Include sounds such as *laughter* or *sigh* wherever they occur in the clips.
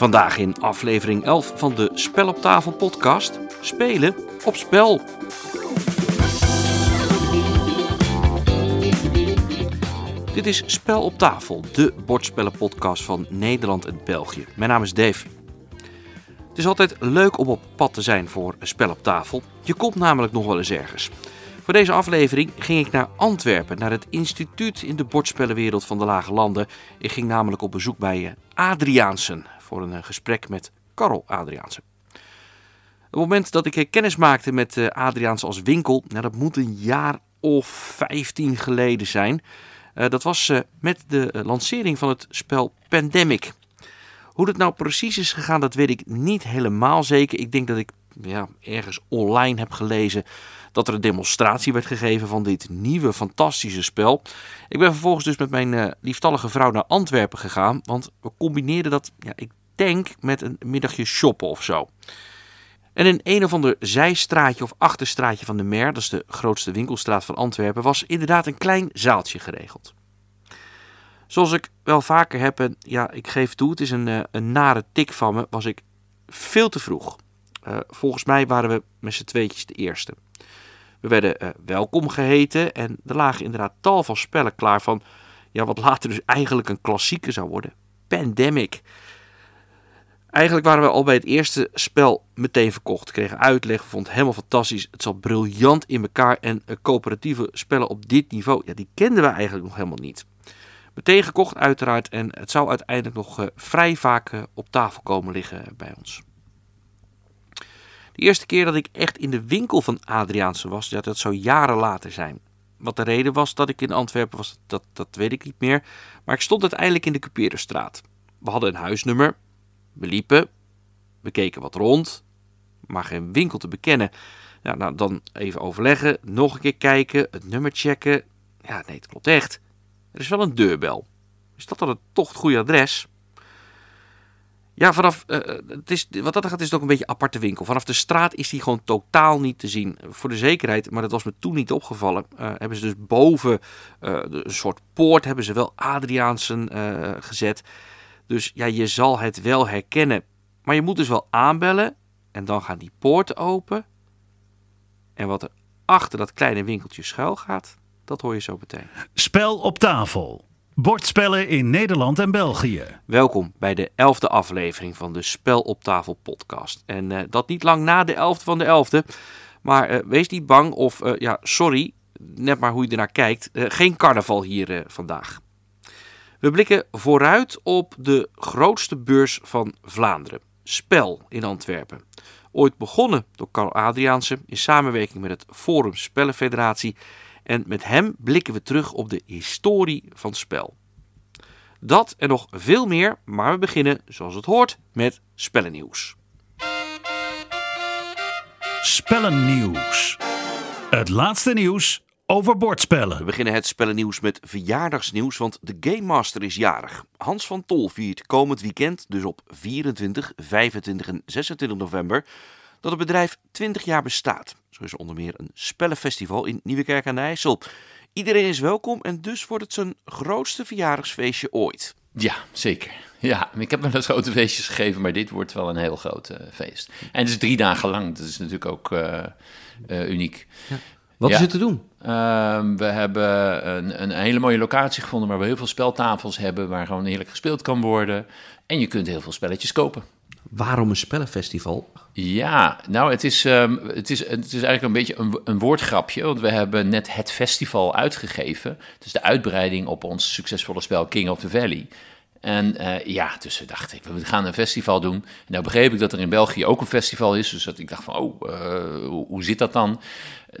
Vandaag in aflevering 11 van de Spel op tafel podcast. Spelen op spel. Dit is Spel op tafel, de bordspellenpodcast van Nederland en België. Mijn naam is Dave. Het is altijd leuk om op pad te zijn voor spel op tafel. Je komt namelijk nog wel eens ergens. Voor deze aflevering ging ik naar Antwerpen, naar het instituut in de bordspellenwereld van de Lage Landen. Ik ging namelijk op bezoek bij eh, Adriaansen voor een eh, gesprek met Karel Adriaansen. Het moment dat ik eh, kennis maakte met Adriaansen als winkel, nou, dat moet een jaar of 15 geleden zijn. Dat was met de lancering van het spel Pandemic. Hoe het nou precies is gegaan, dat weet ik niet helemaal zeker. Ik denk dat ik ja, ergens online heb gelezen dat er een demonstratie werd gegeven van dit nieuwe fantastische spel. Ik ben vervolgens dus met mijn uh, lieftallige vrouw naar Antwerpen gegaan, want we combineerden dat, ja, ik met een middagje shoppen of zo. En in een of ander zijstraatje of achterstraatje van de Mer, dat is de grootste winkelstraat van Antwerpen, was inderdaad een klein zaaltje geregeld. Zoals ik wel vaker heb, en ja, ik geef toe, het is een, uh, een nare tik van me, was ik veel te vroeg. Uh, volgens mij waren we met z'n tweetjes de eerste. We werden uh, welkom geheten en er lagen inderdaad tal van spellen klaar van ja, wat later dus eigenlijk een klassieker zou worden. Pandemic. Eigenlijk waren we al bij het eerste spel meteen verkocht. Kregen uitleg, we vonden het helemaal fantastisch. Het zat briljant in elkaar en uh, coöperatieve spellen op dit niveau, ja, die kenden we eigenlijk nog helemaal niet. Meteen gekocht uiteraard en het zou uiteindelijk nog uh, vrij vaak op tafel komen liggen bij ons. De eerste keer dat ik echt in de winkel van Adriaanse was, ja, dat zou jaren later zijn. Wat de reden was dat ik in Antwerpen was, dat, dat weet ik niet meer. Maar ik stond uiteindelijk in de Cuperusstraat. We hadden een huisnummer. We liepen. We keken wat rond. Maar geen winkel te bekennen. Ja, nou, dan even overleggen. Nog een keer kijken. Het nummer checken. Ja, nee, het klopt echt. Er is wel een deurbel. Is dat dan het toch het goede adres? Ja, vanaf, uh, het is, wat dat gaat is het ook een beetje een aparte winkel. Vanaf de straat is die gewoon totaal niet te zien. Voor de zekerheid, maar dat was me toen niet opgevallen, uh, hebben ze dus boven een soort poort, hebben ze wel Adriaansen gezet. Dus ja, je zal het wel herkennen. Maar je moet dus wel aanbellen en dan gaan die poorten open. En wat er achter dat kleine winkeltje schuil gaat, dat hoor je zo meteen. Spel op tafel. Bordspellen in Nederland en België. Welkom bij de elfde aflevering van de Spel op tafel podcast. En uh, dat niet lang na de elfde van de elfde. Maar uh, wees niet bang of uh, ja, sorry, net maar hoe je ernaar kijkt. geen carnaval hier vandaag. We blikken vooruit op de grootste beurs van Vlaanderen. Spel in Antwerpen. Ooit begonnen door Karl Adriaanse in samenwerking met het Forum Spellenfederatie en met hem blikken we terug op de historie van spel. Dat en nog veel meer, maar we beginnen zoals het hoort met spellennieuws. Spellennieuws. Het laatste nieuws over bordspellen. We beginnen het spellennieuws met verjaardagsnieuws, want de Game Master is jarig. Hans van Tol viert komend weekend, dus op 24, 25 en 26 november, dat het bedrijf 20 jaar bestaat. Zo is er onder meer een spellenfestival in Nieuwekerk aan de IJssel. Iedereen is welkom en dus wordt het zijn grootste verjaardagsfeestje ooit. Ja, zeker. Ja, ik heb wel eens grote feestjes gegeven, maar dit wordt wel een heel groot uh, feest. En het is drie dagen lang, dat is natuurlijk ook uh, uh, uniek. Ja. Wat ja. is er te doen? Ehm, we hebben een, een, hele mooie locatie gevonden waar we heel veel speltafels hebben, waar gewoon heerlijk gespeeld kan worden. En je kunt heel veel spelletjes kopen. Waarom een spellenfestival? Ja, nou, het is, um, het is, het is eigenlijk een beetje een, een, woordgrapje. Want we hebben net het festival uitgegeven. Dus de uitbreiding op ons succesvolle spel King of the Valley. En uh, ja, dus we dachten, we gaan een festival doen. En nou begreep ik dat er in België ook een festival is. Dus dat ik dacht van, oh, uh, hoe, hoe, zit dat dan?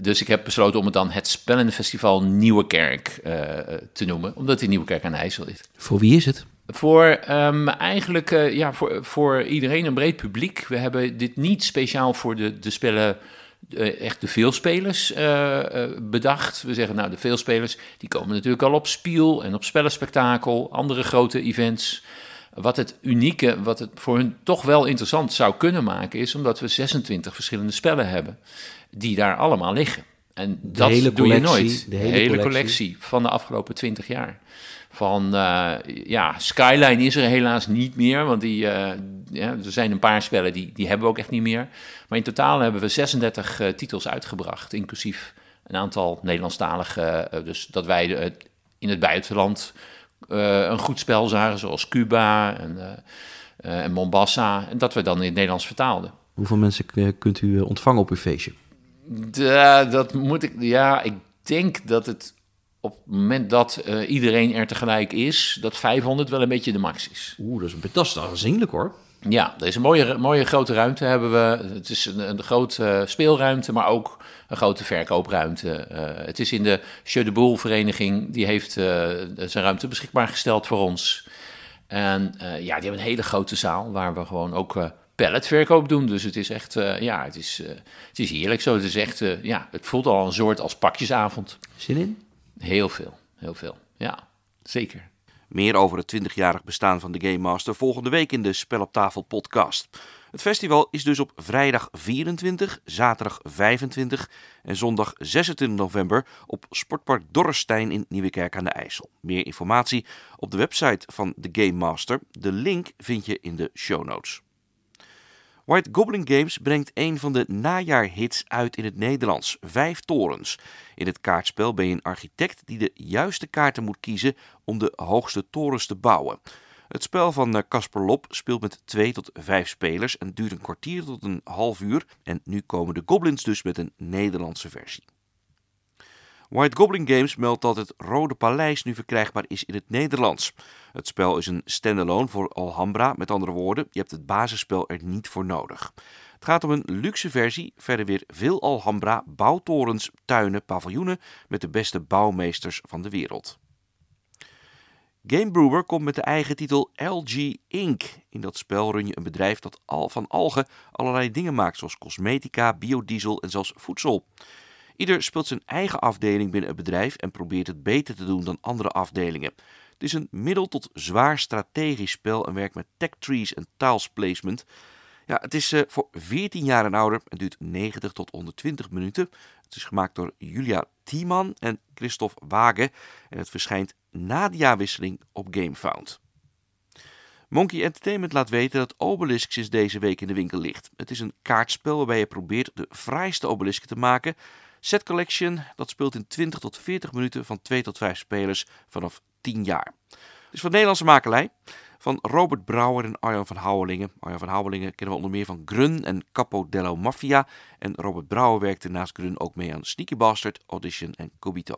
Dus ik heb besloten om het dan het Spellenfestival Nieuwe Kerk uh, te noemen. Omdat in Nieuwe Kerk aan de IJssel is. Voor wie is het? Voor um, eigenlijk ja, voor, voor iedereen een breed publiek. We hebben dit niet speciaal voor de, de spellen, echt de veelspelers uh, bedacht. We zeggen nou, de veelspelers die komen natuurlijk al op Spiel en op Spellenspectakel, andere grote events. Wat het unieke, wat het voor hun toch wel interessant zou kunnen maken, is omdat we 26 verschillende spellen hebben die daar allemaal liggen. En de dat doe collectie, je nooit. De De hele hele, collectie. collectie. van de afgelopen 20 jaar. Van uh, ja, Skyline is er helaas niet meer, want die, uh, ja, er zijn een paar spellen die, die hebben we ook echt niet meer. Maar in totaal hebben we 36 titels uitgebracht, inclusief een aantal Nederlandstalige. dus dat wij in het buitenland een goed spel zagen, zoals Cuba en, en Mombasa. En dat we dan in het Nederlands vertaalden. Hoeveel mensen kunt u ontvangen op uw feestje? dat moet ik. Ja, ik denk dat het op het moment dat uh, iedereen er tegelijk is, dat 500 wel een beetje de max is. Oeh, dat is, dat is aanzienlijk hoor. Ja, deze mooie, mooie grote ruimte hebben we. Het is een, een grote speelruimte, maar ook een grote verkoopruimte. Uh, het is in de Jeu de Boel vereniging, die heeft uh, zijn ruimte beschikbaar gesteld voor ons. En ja, die hebben een hele grote zaal waar we gewoon ook palletverkoop doen. Dus het is echt, ja, het is, het is heerlijk zo. Het is echt, ja, het voelt al een soort als pakjesavond. Zin in? Heel veel, heel veel. Ja, zeker. Meer over het 20-jarig bestaan van de Game Master volgende week in de Spel op Tafel podcast. Het festival is dus op vrijdag 24, zaterdag 25 en zondag 26 november op Sportpark Dorrestein in Nieuwekerk aan de IJssel. Meer informatie op de website van de Game Master. De link vind je in de show notes. White Goblin Games brengt een van de najaarhits uit in het Nederlands, Vijf Torens. In het kaartspel ben je een architect die de juiste kaarten moet kiezen om de hoogste torens te bouwen. Het spel van eh, Casper Lop speelt met 2 tot 5 spelers en duurt een kwartier tot een half uur. En nu komen de goblins dus met een Nederlandse versie. White Goblin Games meldt dat het Rode Paleis nu verkrijgbaar is in het Nederlands. Het spel is een standalone voor Alhambra, met andere woorden, je hebt het basisspel er niet voor nodig. Het gaat om een luxe versie, verder weer veel Alhambra, bouwtorens, tuinen, paviljoenen met de beste bouwmeesters van de wereld. Game Brewer komt met de eigen titel LG Inc. In dat spel run je een bedrijf dat al van algen allerlei dingen maakt, zoals cosmetica, biodiesel en zelfs voedsel. Ieder speelt zijn eigen afdeling binnen het bedrijf en probeert het beter te doen dan andere afdelingen. Het is een middel tot zwaar strategisch spel en werkt met tech trees en tiles placement. Ja, het is uh, voor 14 jaar en ouder en duurt 90 tot 120 minuten. Het is gemaakt door Julia Tiemann en Christophe Wagen en het verschijnt na de jaarwisseling op GameFound. Monkey Entertainment laat weten dat Obelisk sinds deze week in de winkel ligt. Het is een kaartspel waarbij je probeert de fraaiste obelisken te maken Set Collection, dat speelt in 20 tot 40 minuten van 2 tot 5 spelers vanaf 10 jaar. Het is van Nederlandse makelij. Van Robert Brouwer en Arjan van Houwelingen. Arjan van Houwelingen kennen we onder meer van Grun en Capo dello Mafia. En Robert Brouwer werkte naast Grun ook mee aan Sneaky Bastard, Audition en Cobito.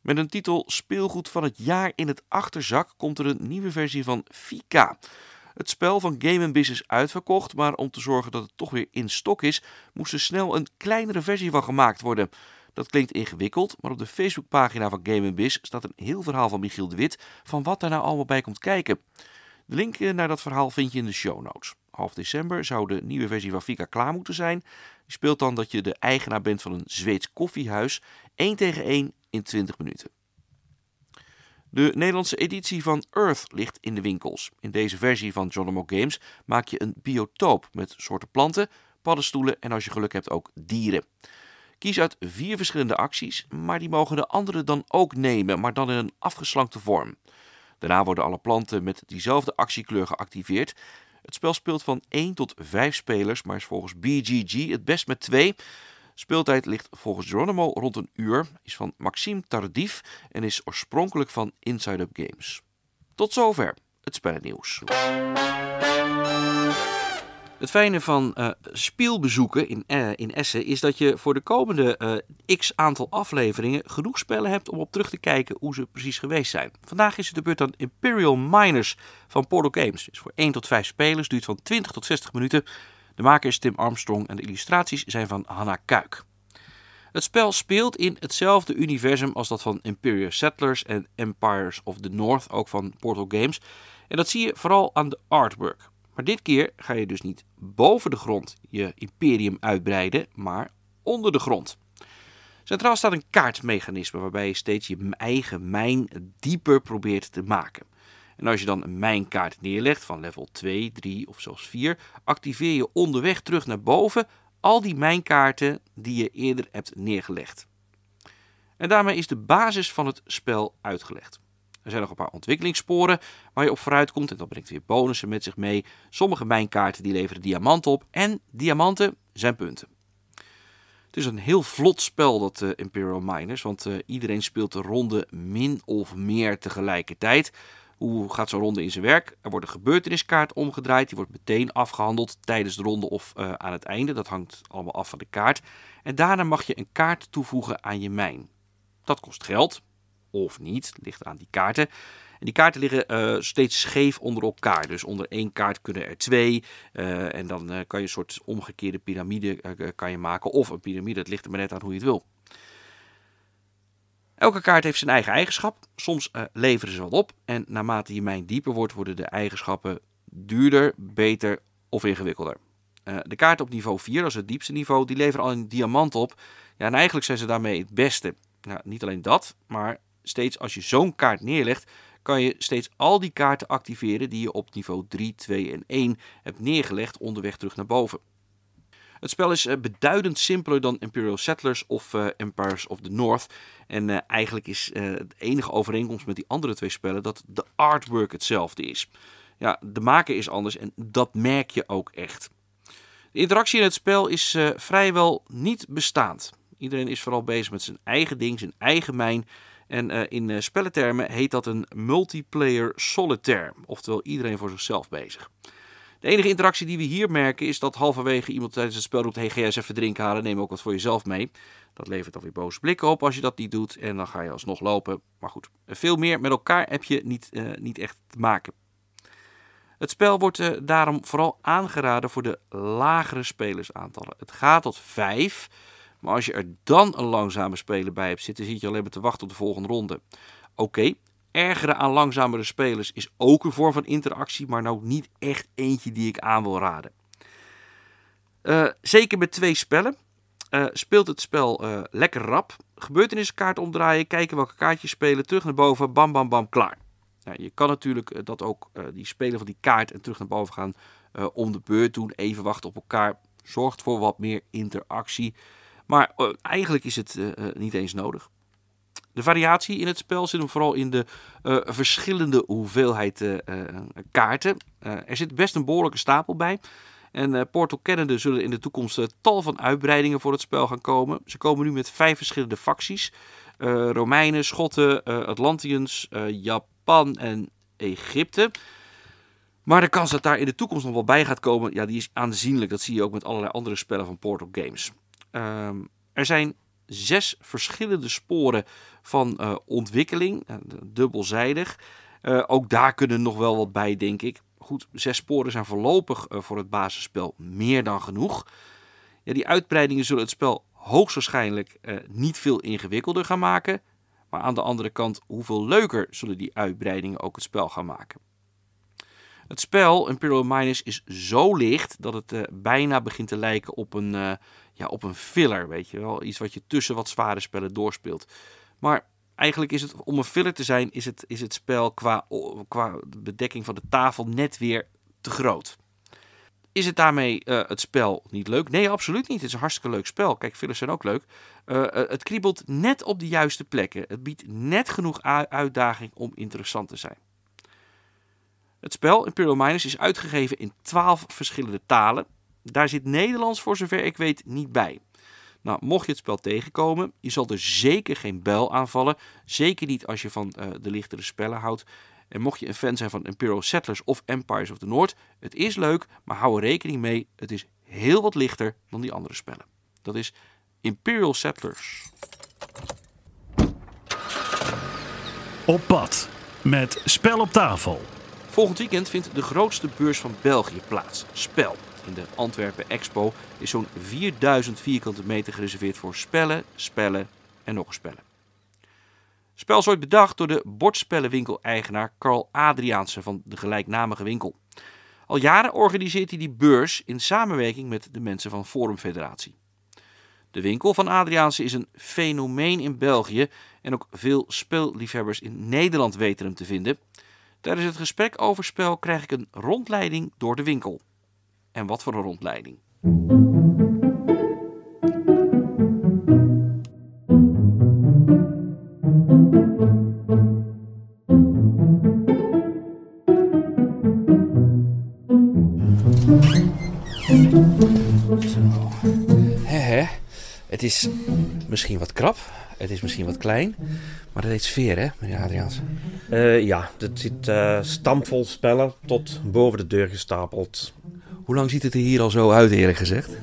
Met een titel Speelgoed van het jaar in het achterzak komt er een nieuwe versie van Fika. Het spel van Game is uitverkocht, maar om te zorgen dat het toch weer in stok is, moest er snel een kleinere versie van gemaakt worden. Dat klinkt ingewikkeld, maar op de Facebookpagina van Game Biz staat een heel verhaal van Michiel de Wit van wat daar nou allemaal bij komt kijken. De link eh, naar dat verhaal vind je in de show notes. Half december zou de nieuwe versie van Fika klaar moeten zijn. Die speelt dan dat je de eigenaar bent van een Zweeds koffiehuis, 1 tegen 1 in 20 minuten. De Nederlandse editie van Earth ligt in de winkels. In deze versie van Geronimo Games maak je een biotoop met soorten planten, paddenstoelen en als je geluk hebt ook dieren. Kies uit vier verschillende acties, maar die mogen de anderen dan ook nemen, maar dan in een afgeslankte vorm. Daarna worden alle planten met diezelfde actiekleur geactiveerd. Het spel speelt van 1 tot 5 spelers, maar is volgens BGG het best met 2. Speeltijd ligt volgens Geronimo rond een uur, is van Maxime Tardif en is oorspronkelijk van Inside Up Games. Tot zover het spellennieuws. Het fijne van uh, speelbezoeken in, uh, in Essen is dat je voor de komende uh, x aantal afleveringen genoeg spellen hebt om op terug te kijken hoe ze precies geweest zijn. Vandaag is het de beurt aan Imperial Miners van Portal Games. Is voor 1 tot 5 spelers, duurt van 20 tot 60 minuten. De maker is Tim Armstrong en de illustraties zijn van Hanna Kuik. Het spel speelt in hetzelfde universum als dat van Imperial Settlers en Empires of the North, ook van Portal Games. En dat zie je vooral aan de artwork. Maar dit keer ga je dus niet boven de grond je imperium uitbreiden, maar onder de grond. Centraal staat een kaartmechanisme waarbij je steeds je eigen mijn dieper probeert te maken. En als je dan een mijnkaart neerlegt van level 2, 3 of zelfs 4, activeer je onderweg terug naar boven al die mijnkaarten die je eerder hebt neergelegd. En daarmee is de basis van het spel uitgelegd. Er zijn nog een paar ontwikkelingssporen waar je op vooruit komt en dat brengt weer bonussen met zich mee. Sommige mijnkaarten die leveren diamanten op en diamanten zijn punten. Het is een heel vlot spel, dat uh, Imperial Miners, want uh, iedereen speelt de ronde min of meer tegelijkertijd. Hoe gaat zo'n ronde in zijn werk? Er wordt een gebeurteniskaart omgedraaid, die wordt meteen afgehandeld tijdens de ronde of uh, aan het einde. Dat hangt allemaal af van de kaart. En daarna mag je een kaart toevoegen aan je mijn. Dat kost geld, of niet, ligt aan die kaarten. En die kaarten liggen uh, steeds scheef onder elkaar. Dus onder één kaart kunnen er twee. Uh, en dan kan je een soort omgekeerde piramide kan je maken. Of een piramide, het ligt er maar net aan hoe je het wil. Elke kaart heeft zijn eigen eigenschap. Soms leveren ze wat op. En naarmate je mijn dieper wordt, worden de eigenschappen duurder, beter of ingewikkelder. de kaarten op niveau 4, dat is het diepste niveau, die leveren al een diamant op. Ja, en eigenlijk zijn ze daarmee het beste. Nou, niet alleen dat, maar steeds als je zo'n kaart neerlegt, kan je steeds al die kaarten activeren die je op niveau 3, 2 en 1 hebt neergelegd onderweg terug naar boven. Het spel is beduidend simpeler dan Imperial Settlers of uh, Empires of the North. En uh, eigenlijk is de enige overeenkomst met die andere twee spellen dat de artwork hetzelfde is. Ja, de maker is anders en dat merk je ook echt. De interactie in het spel is vrijwel niet bestaand. Iedereen is vooral bezig met zijn eigen ding, zijn eigen mijn. En in uh, spellentermen heet dat een multiplayer solitaire. Oftewel iedereen voor zichzelf bezig. De enige interactie die we hier merken is dat halverwege iemand tijdens het spel roept: Hey, ga even drinken halen, neem ook wat voor jezelf mee. Dat levert dan weer boze blikken op als je dat niet doet. En dan ga je alsnog lopen. Maar goed, veel meer met elkaar heb je niet, uh, niet echt te maken. Het spel wordt daarom vooral aangeraden voor de lagere spelersaantallen. Het gaat tot 5. Maar als je er dan een langzame speler bij hebt zitten, zit je alleen maar te wachten op de volgende ronde. Oké, ergeren aan langzamere spelers is ook een vorm van interactie, maar nou niet echt eentje die ik aan wil raden. Uh, zeker met twee spellen uh, speelt het spel uh, lekker rap. Gebeurteniskaart omdraaien, kijken welke kaartjes spelen, terug naar boven, bam bam bam, klaar. Je kan natuurlijk dat ook die spelen van die kaart en terug naar boven gaan om de beurt doen, even wachten op elkaar. Zorgt voor wat meer interactie. Maar eigenlijk is het niet eens nodig. De variatie in het spel zit hem vooral in de uh, verschillende hoeveelheid kaarten. er zit best een behoorlijke stapel bij. En Portal kennende zullen in de toekomst tal van uitbreidingen voor het spel gaan komen. Ze komen nu met vijf verschillende facties. Romeinen, Schotten, Atlantiëns, Japan en Egypte. Maar de kans dat daar in de toekomst nog wel bij gaat komen, ja, die is aanzienlijk. Dat zie je ook met allerlei andere spellen van Portal Games. Um, er zijn zes verschillende sporen van uh, ontwikkeling, uh, dubbelzijdig. Uh, ook daar kunnen nog wel wat bij, denk ik. Goed, zes sporen zijn voorlopig voor het basisspel meer dan genoeg. Ja, die uitbreidingen zullen het spel hoogstwaarschijnlijk niet veel ingewikkelder gaan maken. Maar aan de andere kant, hoeveel leuker zullen die uitbreidingen ook het spel gaan maken? Het spel Imperial Miners is zo licht dat het bijna begint te lijken op een ja, op een filler, weet je wel. Iets wat je tussen wat zware spellen doorspeelt. Maar eigenlijk is het, om een filler te zijn, is het, is het spel qua, qua bedekking van de tafel net weer te groot. Is het daarmee uh, het spel niet leuk? Nee, absoluut niet. Het is een hartstikke leuk spel. Kijk, fillers zijn ook leuk. Uh, het kriebelt net op de juiste plekken. Het biedt net genoeg uitdaging om interessant te zijn. Het spel Imperial Miners is uitgegeven in 12 verschillende talen. Daar zit Nederlands voor zover ik weet niet bij. Nou, mocht je het spel tegenkomen, je zal er zeker geen bel aanvallen. Zeker niet als je van uh, de lichtere spellen houdt. En mocht je een fan zijn van Imperial Settlers of Empires of the North, het is leuk, maar hou er rekening mee, het is heel wat lichter dan die andere spellen. Dat is Imperial Settlers. Op pad met Spel op tafel. Volgend weekend vindt de grootste beurs van België plaats, Spel. In de Antwerpen Expo is zo'n 4000 vierkante meter gereserveerd voor spellen, spellen en nog spellen. Spel is ooit bedacht door de bordspellenwinkel-eigenaar Carl Adriaanse van de gelijknamige winkel. Al jaren organiseert hij die beurs in samenwerking met de mensen van Forum Federatie. De winkel van Adriaanse is een fenomeen in België en ook veel speelliefhebbers in Nederland weten hem te vinden. Tijdens het gesprek over spel krijg ik een rondleiding door de winkel. En wat voor een rondleiding. Het is misschien wat krap, het is misschien wat klein, maar dat heet sfeer, hè, meneer Adriaans? Uh, ja, het zit uh, stampvol spellen tot boven de deur gestapeld. Hoe lang ziet het er hier al zo uit, eerlijk gezegd?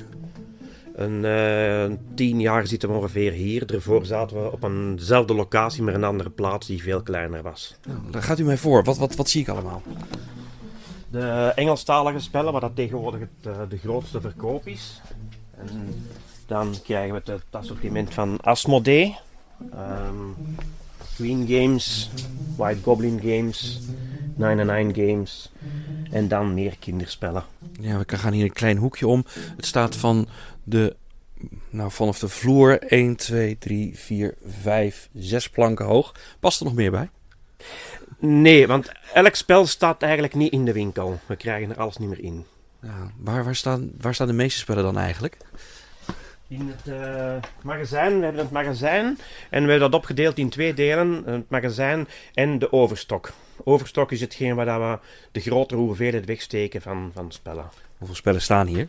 Een eh, tien jaar zitten we ongeveer hier. Daarvoor zaten we op eenzelfde locatie, maar een andere plaats die veel kleiner was. Nou, dan gaat u mij voor. Wat, wat, wat zie ik allemaal? De Engelstalige spellen, waar dat tegenwoordig het, eh, de grootste verkoop is. En dan krijgen we het, het assortiment van Asmodee, ehm, Queen Games, White Goblin Games, 99 Games en dan meer kinderspellen. Ja, we gaan hier een klein hoekje om. Het staat van de, nou, vanaf de vloer 1, 2, 3, 4, 5, 6 planken hoog. Past er nog meer bij? Nee, want elk spel staat eigenlijk niet in de winkel. We krijgen er alles niet meer in. Ja, waar, waar, staan, waar staan de meeste spellen dan eigenlijk? In het eh, magazijn, we hebben het magazijn en we hebben dat opgedeeld in twee delen. Het magazijn en de overstok. Overstok is hetgeen waar we de grotere hoeveelheid wegsteken van, van spellen. Hoeveel spellen staan hier?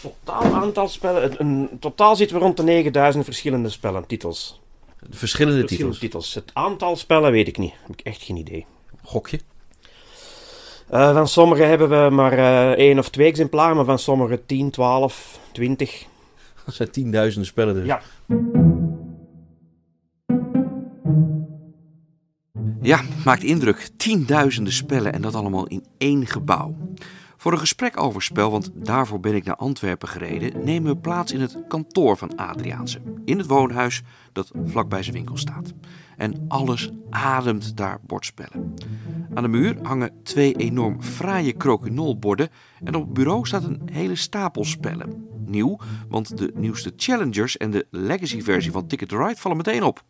Totaal aantal spellen, het- een, totaal zitten we rond de 9000 verschillende spellen, titels. De verschillende Verschillende titels. titels. Het aantal spellen weet ik niet, heb ik echt geen idee. Gokje. Eh, van sommige hebben we maar eh, één of twee exemplaren, maar van sommige 10, 12, 20. Dat zijn tienduizenden spellen dus. Ja. Ja, maakt indruk. Tienduizenden spellen en dat allemaal in één gebouw. Voor een gesprek over spel, want daarvoor ben ik naar Antwerpen gereden, nemen we plaats in het kantoor van Adriaanse. In het woonhuis dat vlakbij zijn winkel staat. En alles ademt daar bordspellen. Aan de muur hangen twee enorm fraaie krokinolborden en op het bureau staat een hele stapel spellen. Nieuw, want de nieuwste Challengers en de Legacy-versie van Ticket to Ride vallen meteen op.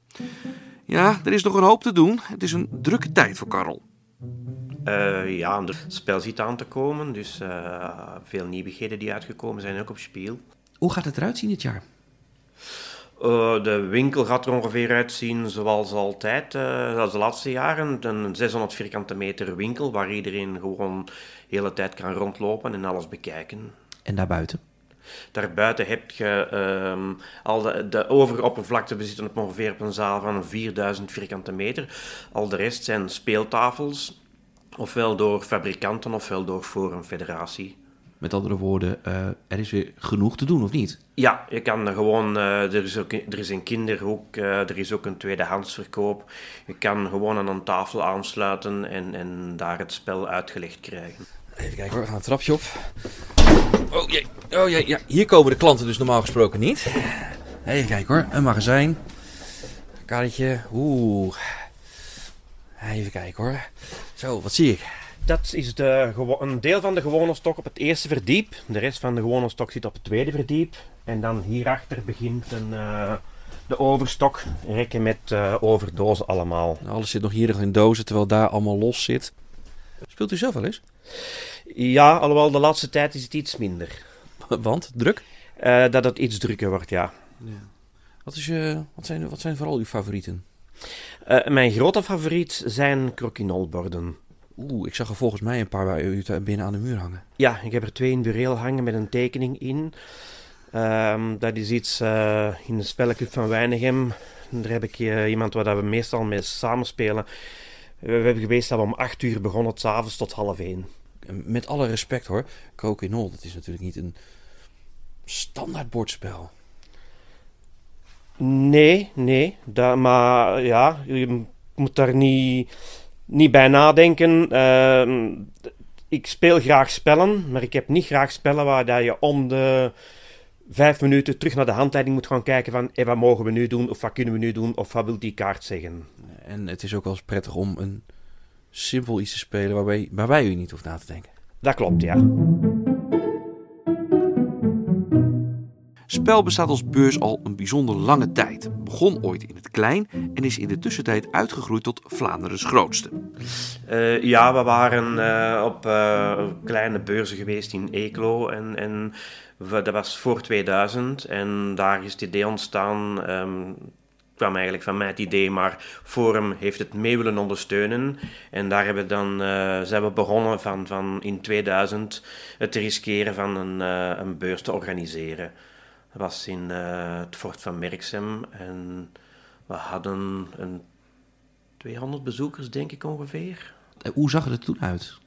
Ja, er is nog een hoop te doen. Het is een drukke tijd voor Karel. Eh, ja, het spel zit aan te komen, dus eh, veel nieuwigheden die uitgekomen zijn ook op speel. Hoe gaat het eruit zien dit jaar? Eh, de winkel gaat er ongeveer uitzien zoals altijd, zoals de laatste jaren. Een 600 vierkante meter winkel waar iedereen gewoon de hele tijd kan rondlopen en alles bekijken. En daarbuiten? Daarbuiten heb je ehm, al de, de overoppervlakte, we zitten op ongeveer op een zaal van 4000 vierkante meter. Al de rest zijn speeltafels, ofwel door fabrikanten ofwel door Forum Federatie. Met andere woorden, eh, er is weer genoeg te doen, of niet? Ja, je kan er gewoon, eh, er, is ook, er is een kinderhoek, eh, er is ook een tweedehandsverkoop. Je kan gewoon aan een tafel aansluiten en, en daar het spel uitgelegd krijgen. Even kijken hoor, we gaan een trapje op. Oh jee, oh jee, ja. Hier komen de klanten dus normaal gesproken niet. Even kijken hoor, een magazijn. Karretje, oeh. Even kijken hoor. Zo, wat zie ik? Dat is de, een deel van de gewone stok op het eerste verdiep. De rest van de gewone stok zit op het tweede verdiep. En dan hierachter begint een, eh, de overstok. Rekken met eh, overdozen allemaal. Alles zit nog hier in dozen, terwijl daar allemaal los zit. Speelt u zelf wel eens? Ja, alhoewel de laatste tijd is het iets minder. *laughs* Want, druk? Eh, dat het iets drukker wordt, ja. Wat, is, wat, zijn, wat zijn vooral uw favorieten? Eh, mijn grote favoriet zijn croquinolborden. Oeh, ik zag er volgens mij een paar bij u binnen aan de muur hangen. Ja, ik heb er twee in bureel hangen met een tekening in. Ehm, dat is iets eh, in de spellenclub van Weinigem. Daar heb ik eh, iemand waar dat we meestal mee samenspelen. We, we hebben geweest dat we om 8 uur begonnen, s'avonds tot half 1. En Met alle respect hoor, Coquinol, dat is natuurlijk niet een standaard bordspel. Nee, nee. Dat, maar ja, je moet daar niet, niet bij nadenken. Ehm, ik speel graag spellen, maar ik heb niet graag spellen waar dat je om de vijf minuten terug naar de handleiding moet gaan kijken van hey, wat mogen we nu doen, of wat kunnen we nu doen, of wat wil die kaart zeggen. En het is ook wel eens prettig om een simpel iets te spelen waarbij, waarbij u niet hoeft na te denken. Dat klopt, ja. Spel bestaat als beurs al een bijzonder lange tijd. Begon ooit in het klein en is in de tussentijd uitgegroeid tot Vlaanderen's grootste. Eh, ja, we waren eh, op eh, kleine beurzen geweest in Eeklo en, en dat was voor 2000 en daar is het idee ontstaan. het kwam eigenlijk van mij het idee, maar Forum heeft het mee willen ondersteunen. En daar hebben dan, zijn we begonnen van, van in 2000 het riskeren van een, een beurs te organiseren. Was in uh, het Fort van Merksem en we hadden een 200 bezoekers, denk ik ongeveer. Hoe zag het er toen uit?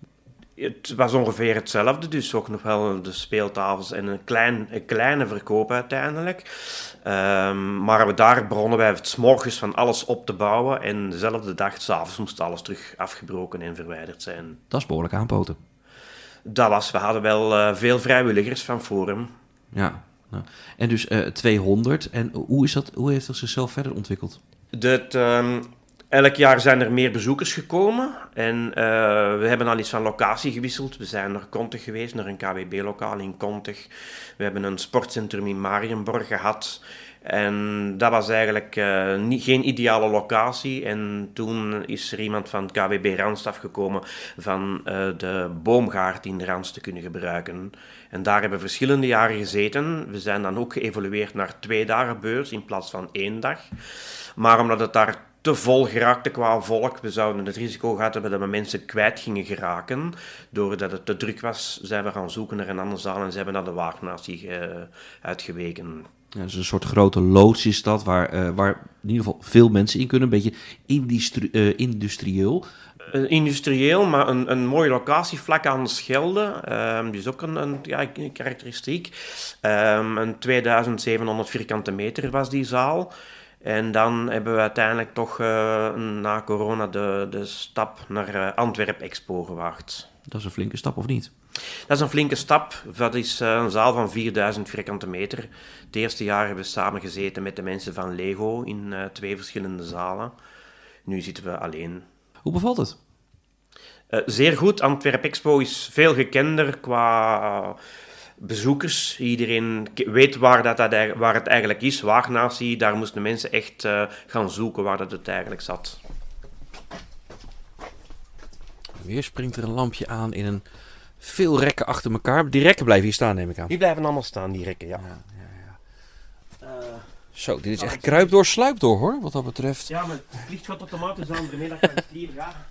Het was ongeveer hetzelfde, dus ook nog wel de speeltafels en een, klein, een kleine verkoop uiteindelijk. Um, maar daar begonnen wij het morgens van alles op te bouwen en dezelfde dag, s'avonds, moest alles terug afgebroken en verwijderd zijn. Dat is behoorlijk aanpoten. Dat was, we hadden wel uh, veel vrijwilligers van Forum. Ja, nou. en dus uh, 200. En hoe, is dat, hoe heeft dat zichzelf verder ontwikkeld? Dat, um, Elk jaar zijn er meer bezoekers gekomen en uh, we hebben al iets van locatie gewisseld. We zijn naar Kontig geweest, naar een KWB-lokaal in Kontig. We hebben een sportcentrum in Marienborg gehad. En dat was eigenlijk uh, niet, geen ideale locatie. En toen is er iemand van KWB Randstaf gekomen van de boomgaard in de Rans te kunnen gebruiken. En daar hebben we verschillende jaren gezeten. We zijn dan ook geëvolueerd naar twee dagen beurs in plaats van één dag. Maar omdat het daar te vol geraakte qua volk. We zouden het risico gehad hebben dat we mensen kwijt gingen geraken. Doordat het te druk was, zijn we gaan zoeken naar een andere zaal en zijn we naar de Waagnatie uh, uitgeweken. Ja, dus een soort grote loods is dat, waar, uh, waar in ieder geval veel mensen in kunnen. Een beetje uh, industrieel. Industrieel, maar een, een mooie locatie vlak aan de Schelde. Um, dus ook een, een, ja, een karakteristiek. Um, een 2700 vierkante meter was die zaal. En dan hebben we uiteindelijk toch uh, na corona de, de stap naar uh, Antwerp Expo gewaagd. Dat is een flinke stap, of niet? Dat is een flinke stap. Dat is uh, een zaal van 4000 vierkante meter. Het eerste jaar hebben we samen gezeten met de mensen van Lego in twee verschillende zalen. Nu zitten we alleen. Hoe bevalt het? zeer goed. Antwerp Expo is veel gekender qua bezoekers. Iedereen weet waar, dat, dat, waar het eigenlijk is, Waagnatie. Daar moesten mensen echt uh, gaan zoeken waar dat het eigenlijk zat. Weer springt er een lampje aan in een veel rekken achter elkaar. Die rekken blijven hier staan, neem ik aan. Die blijven allemaal staan, die rekken, ja, ja. Zo, dit is echt kruip door, sluip door, hoor, wat dat betreft. Ja, maar het vliegt wat automatisch aan de middag van het hier, ja.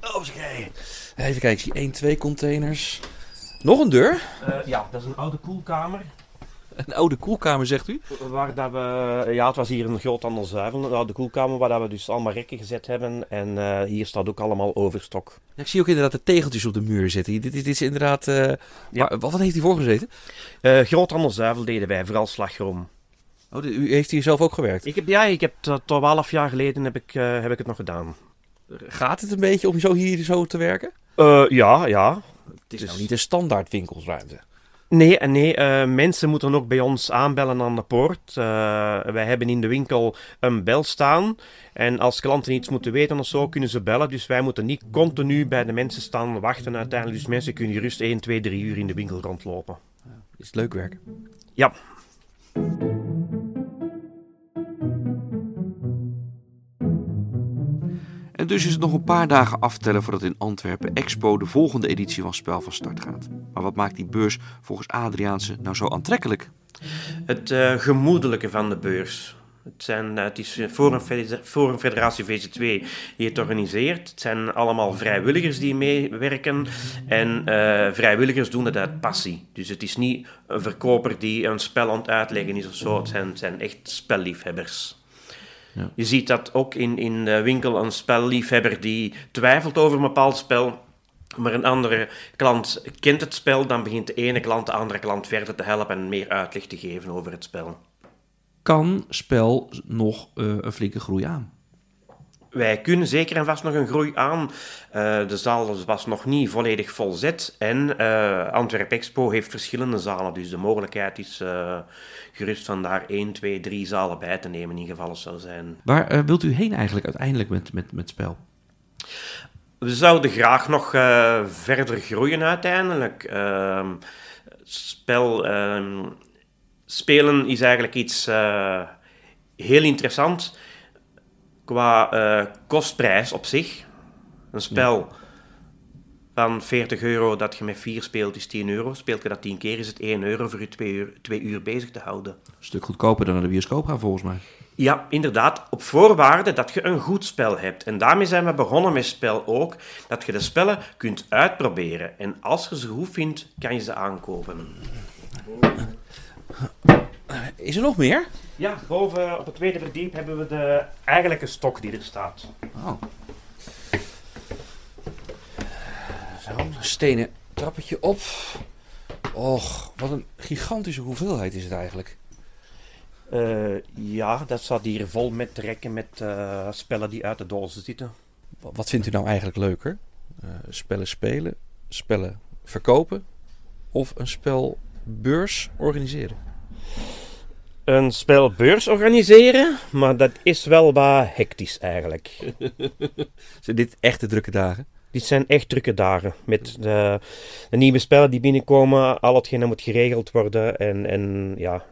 Oh, Even kijken, ik zie 1, 2 containers. Nog een deur? Uh, ja, dat is een oude koelkamer. Een oude koelkamer, zegt u? Waar dat we, ja, het was hier een groot ander zuivel, een oude koelkamer, waar we dus allemaal rekken gezet hebben. En uh, hier staat ook allemaal overstok. Ja, ik zie ook inderdaad de tegeltjes op de muur zitten. Dit, dit, dit is inderdaad... Uh, ja. waar, wat heeft hij voor gezeten? Uh, groot ander zuivel deden wij, vooral slagroom. Oh, u heeft hier zelf ook gewerkt? Ik heb, ja, ik heb 12 jaar geleden heb ik, heb ik het nog gedaan. Gaat het een beetje om zo hier zo te werken? ja, ja. Het is dus... nou niet een standaard winkelsruimte. Nee, nee uh, mensen moeten ook bij ons aanbellen aan de poort. Uh, wij hebben in de winkel een bel staan. En als klanten iets moeten weten of zo, kunnen ze bellen. Dus wij moeten niet continu bij de mensen staan wachten uiteindelijk. Dus mensen kunnen gerust 1, 2, 3 uur in de winkel rondlopen. Is het leuk werk? Ja. Dus is het nog een paar dagen aftellen voordat in Antwerpen Expo de volgende editie van Spel van start gaat. Maar wat maakt die beurs volgens Adriaanse nou zo aantrekkelijk? Het uh, gemoedelijke van de beurs. Het, zijn, uh, het is Forum, Forum Federatie VC2 die het organiseert. Het zijn allemaal vrijwilligers die meewerken. En vrijwilligers doen het uit passie. Dus het is niet een verkoper die een spel aan het uitleggen is of zo. Het zijn, het zijn echt spelliefhebbers. Ja. Je ziet dat ook in, in de winkel een spelliefhebber die twijfelt over een bepaald spel, maar een andere klant kent het spel, dan begint de ene klant de andere klant verder te helpen en meer uitleg te geven over het spel. Kan spel nog uh, een flinke groei aan? Wij kunnen zeker en vast nog een groei aan. Uh, de zaal was nog niet volledig volzet. En uh, Antwerp Expo heeft verschillende zalen. Dus de mogelijkheid is uh, gerust van daar 1, 2, 3 zalen bij te nemen in geval het zou zijn. Waar wilt u heen eigenlijk uiteindelijk met, met, met spel? We zouden graag nog verder groeien uiteindelijk. Spel, ehm, spelen is eigenlijk iets heel interessant qua uh, kostprijs op zich. Een spel Dan 40 euro dat je met 4 speelt is 10 euro. Speelt je dat 10 keer is het 1 euro voor je 2 uur, 2 uur bezig te houden. Een stuk goedkoper dan naar de bioscoop gaan volgens mij. Ja, inderdaad, op voorwaarde dat je een goed spel hebt. En daarmee zijn we begonnen met spel ook, dat je de spellen kunt uitproberen. En als je ze goed vindt, kan je ze aankopen. Is er nog meer? Ja, boven op het tweede verdiep hebben we de eigenlijke stok die er staat. Oh. Zo, een stenen trappetje op. Och, wat een gigantische hoeveelheid is het eigenlijk. Eh, ja, dat staat hier vol met rekken met eh, spellen die uit de dozen zitten. Wa- Wat vindt u nou eigenlijk leuker? Eh, spellen spelen, spellen verkopen of een spelbeurs organiseren? Een spelbeurs organiseren, maar dat is wel wat hectisch eigenlijk. *laughs* Zijn dit echte drukke dagen? Dit zijn echt drukke dagen. Met de, de nieuwe spellen die binnenkomen, al hetgeen dat moet geregeld worden. En, en ja,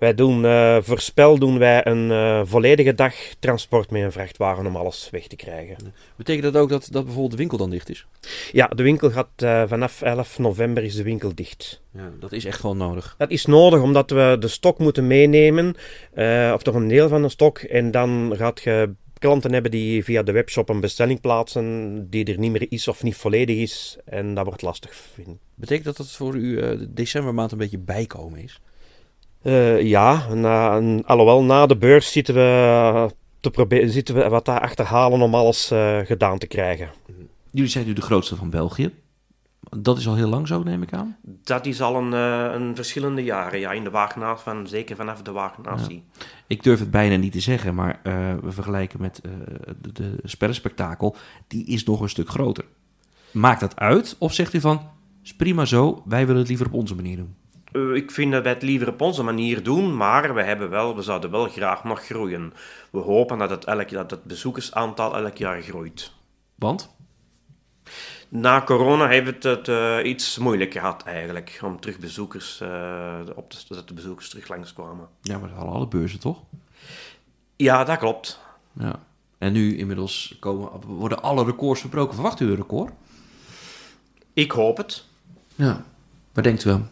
wij doen, eh, voor spel doen wij een eh, volledige dag transport met een vrachtwagen om alles weg te krijgen. Betekent dat ook dat, dat bijvoorbeeld de winkel dan dicht is? Ja, de winkel gaat eh, vanaf 11 november is de winkel dicht. Ja, dat is echt gewoon nodig. Dat is nodig omdat we de stok moeten meenemen, of toch een deel van de stok. En dan gaat je klanten hebben die via de webshop een bestelling plaatsen die er niet meer is of niet volledig is. En dat wordt lastig. Betekent dat dat voor u de decembermaand een beetje bijkomen is? Eh, ja, na, en alhoewel na de beurs zitten we, te proberen, zitten we wat daar achterhalen om alles eh, gedaan te krijgen. Jullie zijn nu de grootste van België. Dat is al heel lang zo, neem ik aan. Dat is al een, eh, een verschillende jaren, ja, in de Wagenaars, van, zeker vanaf de Wagenatie. Ik durf het bijna niet te zeggen, maar eh, we vergelijken met eh, de, de spellenspectakel. Die is nog een stuk groter. Maakt dat uit? Of zegt u van, is prima zo, wij willen het liever op onze manier doen? Eh, ik vind dat wij het liever op onze manier doen, maar we, hebben wel, we zouden wel graag nog groeien. We hopen dat het, elk, dat het bezoekersaantal elk jaar groeit. Want? Na corona heeft het het eh, iets moeilijk gehad eigenlijk, om terug bezoekers, eh, op te, dat de bezoekers terug langskwamen. Ja, maar dat hadden alle beurzen toch? Ja, dat klopt. Ja. En nu inmiddels komen, worden alle records verbroken. Verwacht u een record? Ik hoop het. Ja. Waar denkt u aan?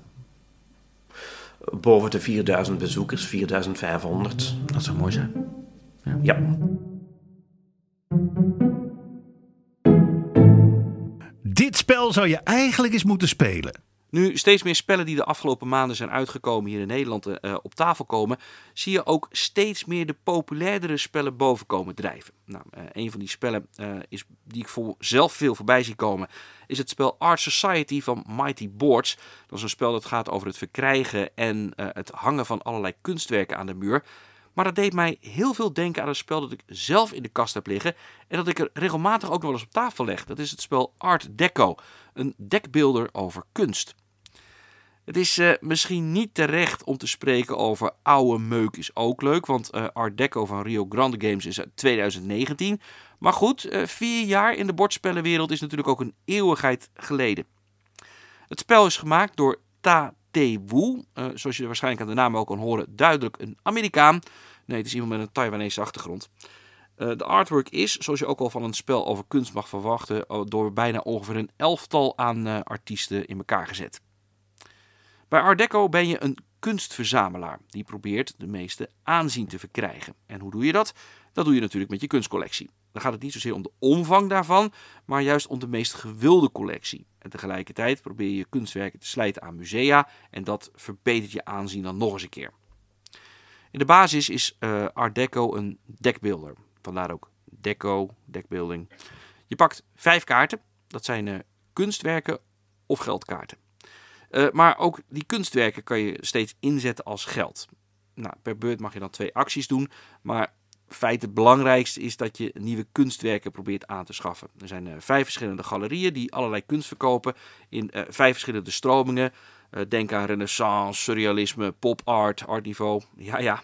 Boven de 4000 bezoekers, 4500. Dat zou mooi zijn. Ja. Dit spel zou je eigenlijk eens moeten spelen. Nu steeds meer spellen die de afgelopen maanden zijn uitgekomen hier in Nederland eh, op tafel komen, zie je ook steeds meer de populairdere spellen boven komen drijven. Nou, eh, een van die spellen eh, is, die ik voor zelf veel voorbij zie komen, is het spel Art Society van Mighty Boards. Dat is een spel dat gaat over het verkrijgen en eh, het hangen van allerlei kunstwerken aan de muur. Maar dat deed mij heel veel denken aan een spel dat ik zelf in de kast heb liggen. En dat ik er regelmatig ook nog wel eens op tafel leg. Dat is het spel Art Deco. Een dekbeelder over kunst. Het is eh, misschien niet terecht om te spreken over oude meuk is ook leuk. Want eh, Art Deco van Rio Grande Games is uit 2019. Maar goed, eh, vier jaar in de bordspellenwereld is natuurlijk ook een eeuwigheid geleden. Het spel is gemaakt door Ta Wu. Eh, zoals je waarschijnlijk aan de naam ook kan horen, duidelijk een Amerikaan. Nee, het is iemand met een Taiwanese achtergrond. Eh, de artwork is, zoals je ook al van een spel over kunst mag verwachten, door bijna ongeveer een elftal aan eh, artiesten in elkaar gezet. Bij Art Deco ben je een kunstverzamelaar die probeert de meeste aanzien te verkrijgen. En hoe doe je dat? Dat doe je natuurlijk met je kunstcollectie. Dan gaat het niet zozeer om de omvang daarvan, maar juist om de meest gewilde collectie. En tegelijkertijd probeer je kunstwerken te slijten aan musea en dat verbetert je aanzien dan nog eens een keer. In de basis is eh, Art Deco een dekbeelder. Vandaar ook deco, dekbeelding. Je pakt vijf kaarten. Dat zijn eh, kunstwerken of geldkaarten. Eh, maar ook die kunstwerken kan je steeds inzetten als geld. Nou, per beurt mag je dan twee acties doen. Maar feit het belangrijkste is dat je nieuwe kunstwerken probeert aan te schaffen. Er zijn eh, vijf verschillende galerieën die allerlei kunst verkopen in eh, vijf verschillende stromingen. Eh, denk aan renaissance, surrealisme, pop art, art niveau. Ja, ja.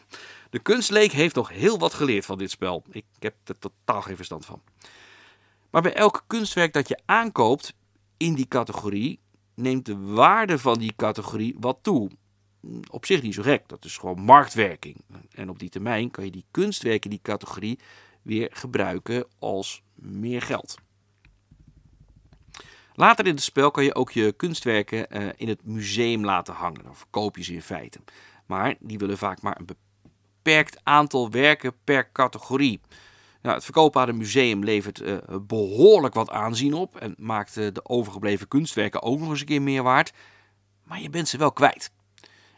De kunstleek heeft nog heel wat geleerd van dit spel. Ik heb er totaal geen verstand van. Maar bij elk kunstwerk dat je aankoopt in die categorie, neemt de waarde van die categorie wat toe. Op zich niet zo gek, dat is gewoon marktwerking. En op die termijn kan je die kunstwerken, die categorie, weer gebruiken als meer geld. Later in het spel kan je ook je kunstwerken uh, in het museum laten hangen. Dan verkoop je ze in feite. Maar die willen vaak maar een beperkt aantal werken per categorie. Nou, het verkopen aan een museum levert uh, behoorlijk wat aanzien op en maakt uh, de overgebleven kunstwerken ook nog eens een keer meer waard. Maar je bent ze wel kwijt.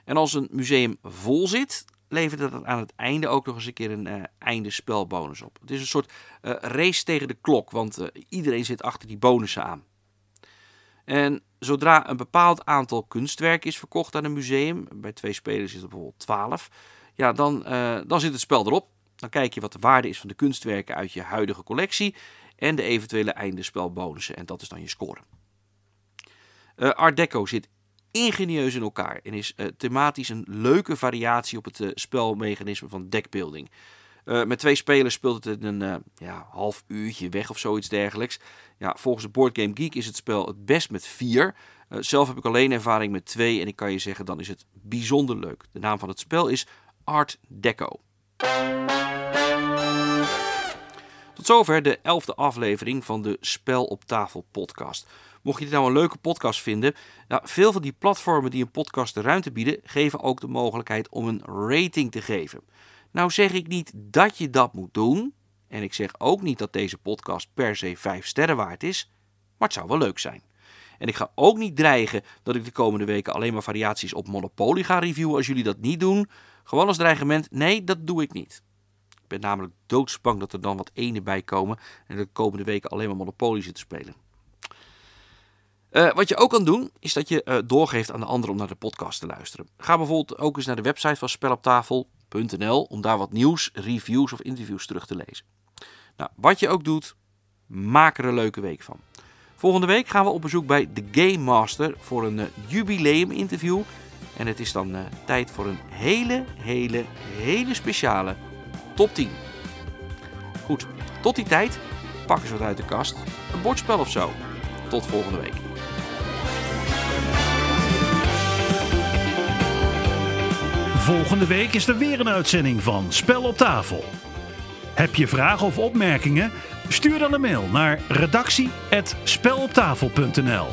En als een museum vol zit, levert het aan het einde ook nog eens een keer een uh, einde spelbonus op. Het is een soort race tegen de klok, want iedereen zit achter die bonussen aan. En zodra een bepaald aantal kunstwerken is verkocht aan een museum, bij twee spelers is het bijvoorbeeld 12, ja, dan, dan zit het spel erop. Dan kijk je wat de waarde is van de kunstwerken uit je huidige collectie en de eventuele eindespelbonussen. En dat is dan je score. Art Deco zit ingenieus in elkaar en is uh, thematisch een leuke variatie op het uh, spelmechanisme van deckbuilding. met twee spelers speelt het een ja, half uurtje weg of zoiets dergelijks. Ja, volgens de Board Game Geek is het spel het best met vier. zelf heb ik alleen ervaring met twee en ik kan je zeggen dan is het bijzonder leuk. De naam van het spel is Art Deco. Tot zover de elfde aflevering van de Spel op Tafel podcast. Mocht je dit nou een leuke podcast vinden, nou, veel van die platformen die een podcast de ruimte bieden, geven ook de mogelijkheid om een rating te geven. Nou zeg ik niet dat je dat moet doen, en ik zeg ook niet dat deze podcast per se 5 sterren waard is, maar het zou wel leuk zijn. En ik ga ook niet dreigen dat ik de komende weken alleen maar variaties op Monopoly ga reviewen als jullie dat niet doen. Gewoon als dreigement, nee, dat doe ik niet. Ik ben namelijk doodsbang dat er dan wat ene bij komen en de komende weken alleen maar Monopoly zitten spelen. Uh, wat je ook kan doen, is dat je uh, doorgeeft aan de anderen om naar de podcast te luisteren. Ga bijvoorbeeld ook eens naar de website van speloptafel.nl om daar wat nieuws, reviews of interviews terug te lezen. Nou, wat je ook doet, maak er een leuke week van. Volgende week gaan we op bezoek bij The Game Master voor een uh, jubileum interview. En het is dan tijd voor een hele, hele, hele speciale top 10. Goed, tot die tijd, pak eens wat uit de kast. Een bordspel of zo. Tot volgende week. Volgende week is er weer een uitzending van Spel op tafel. Heb je vragen of opmerkingen? Stuur dan een mail naar redactie@speloptafel.nl.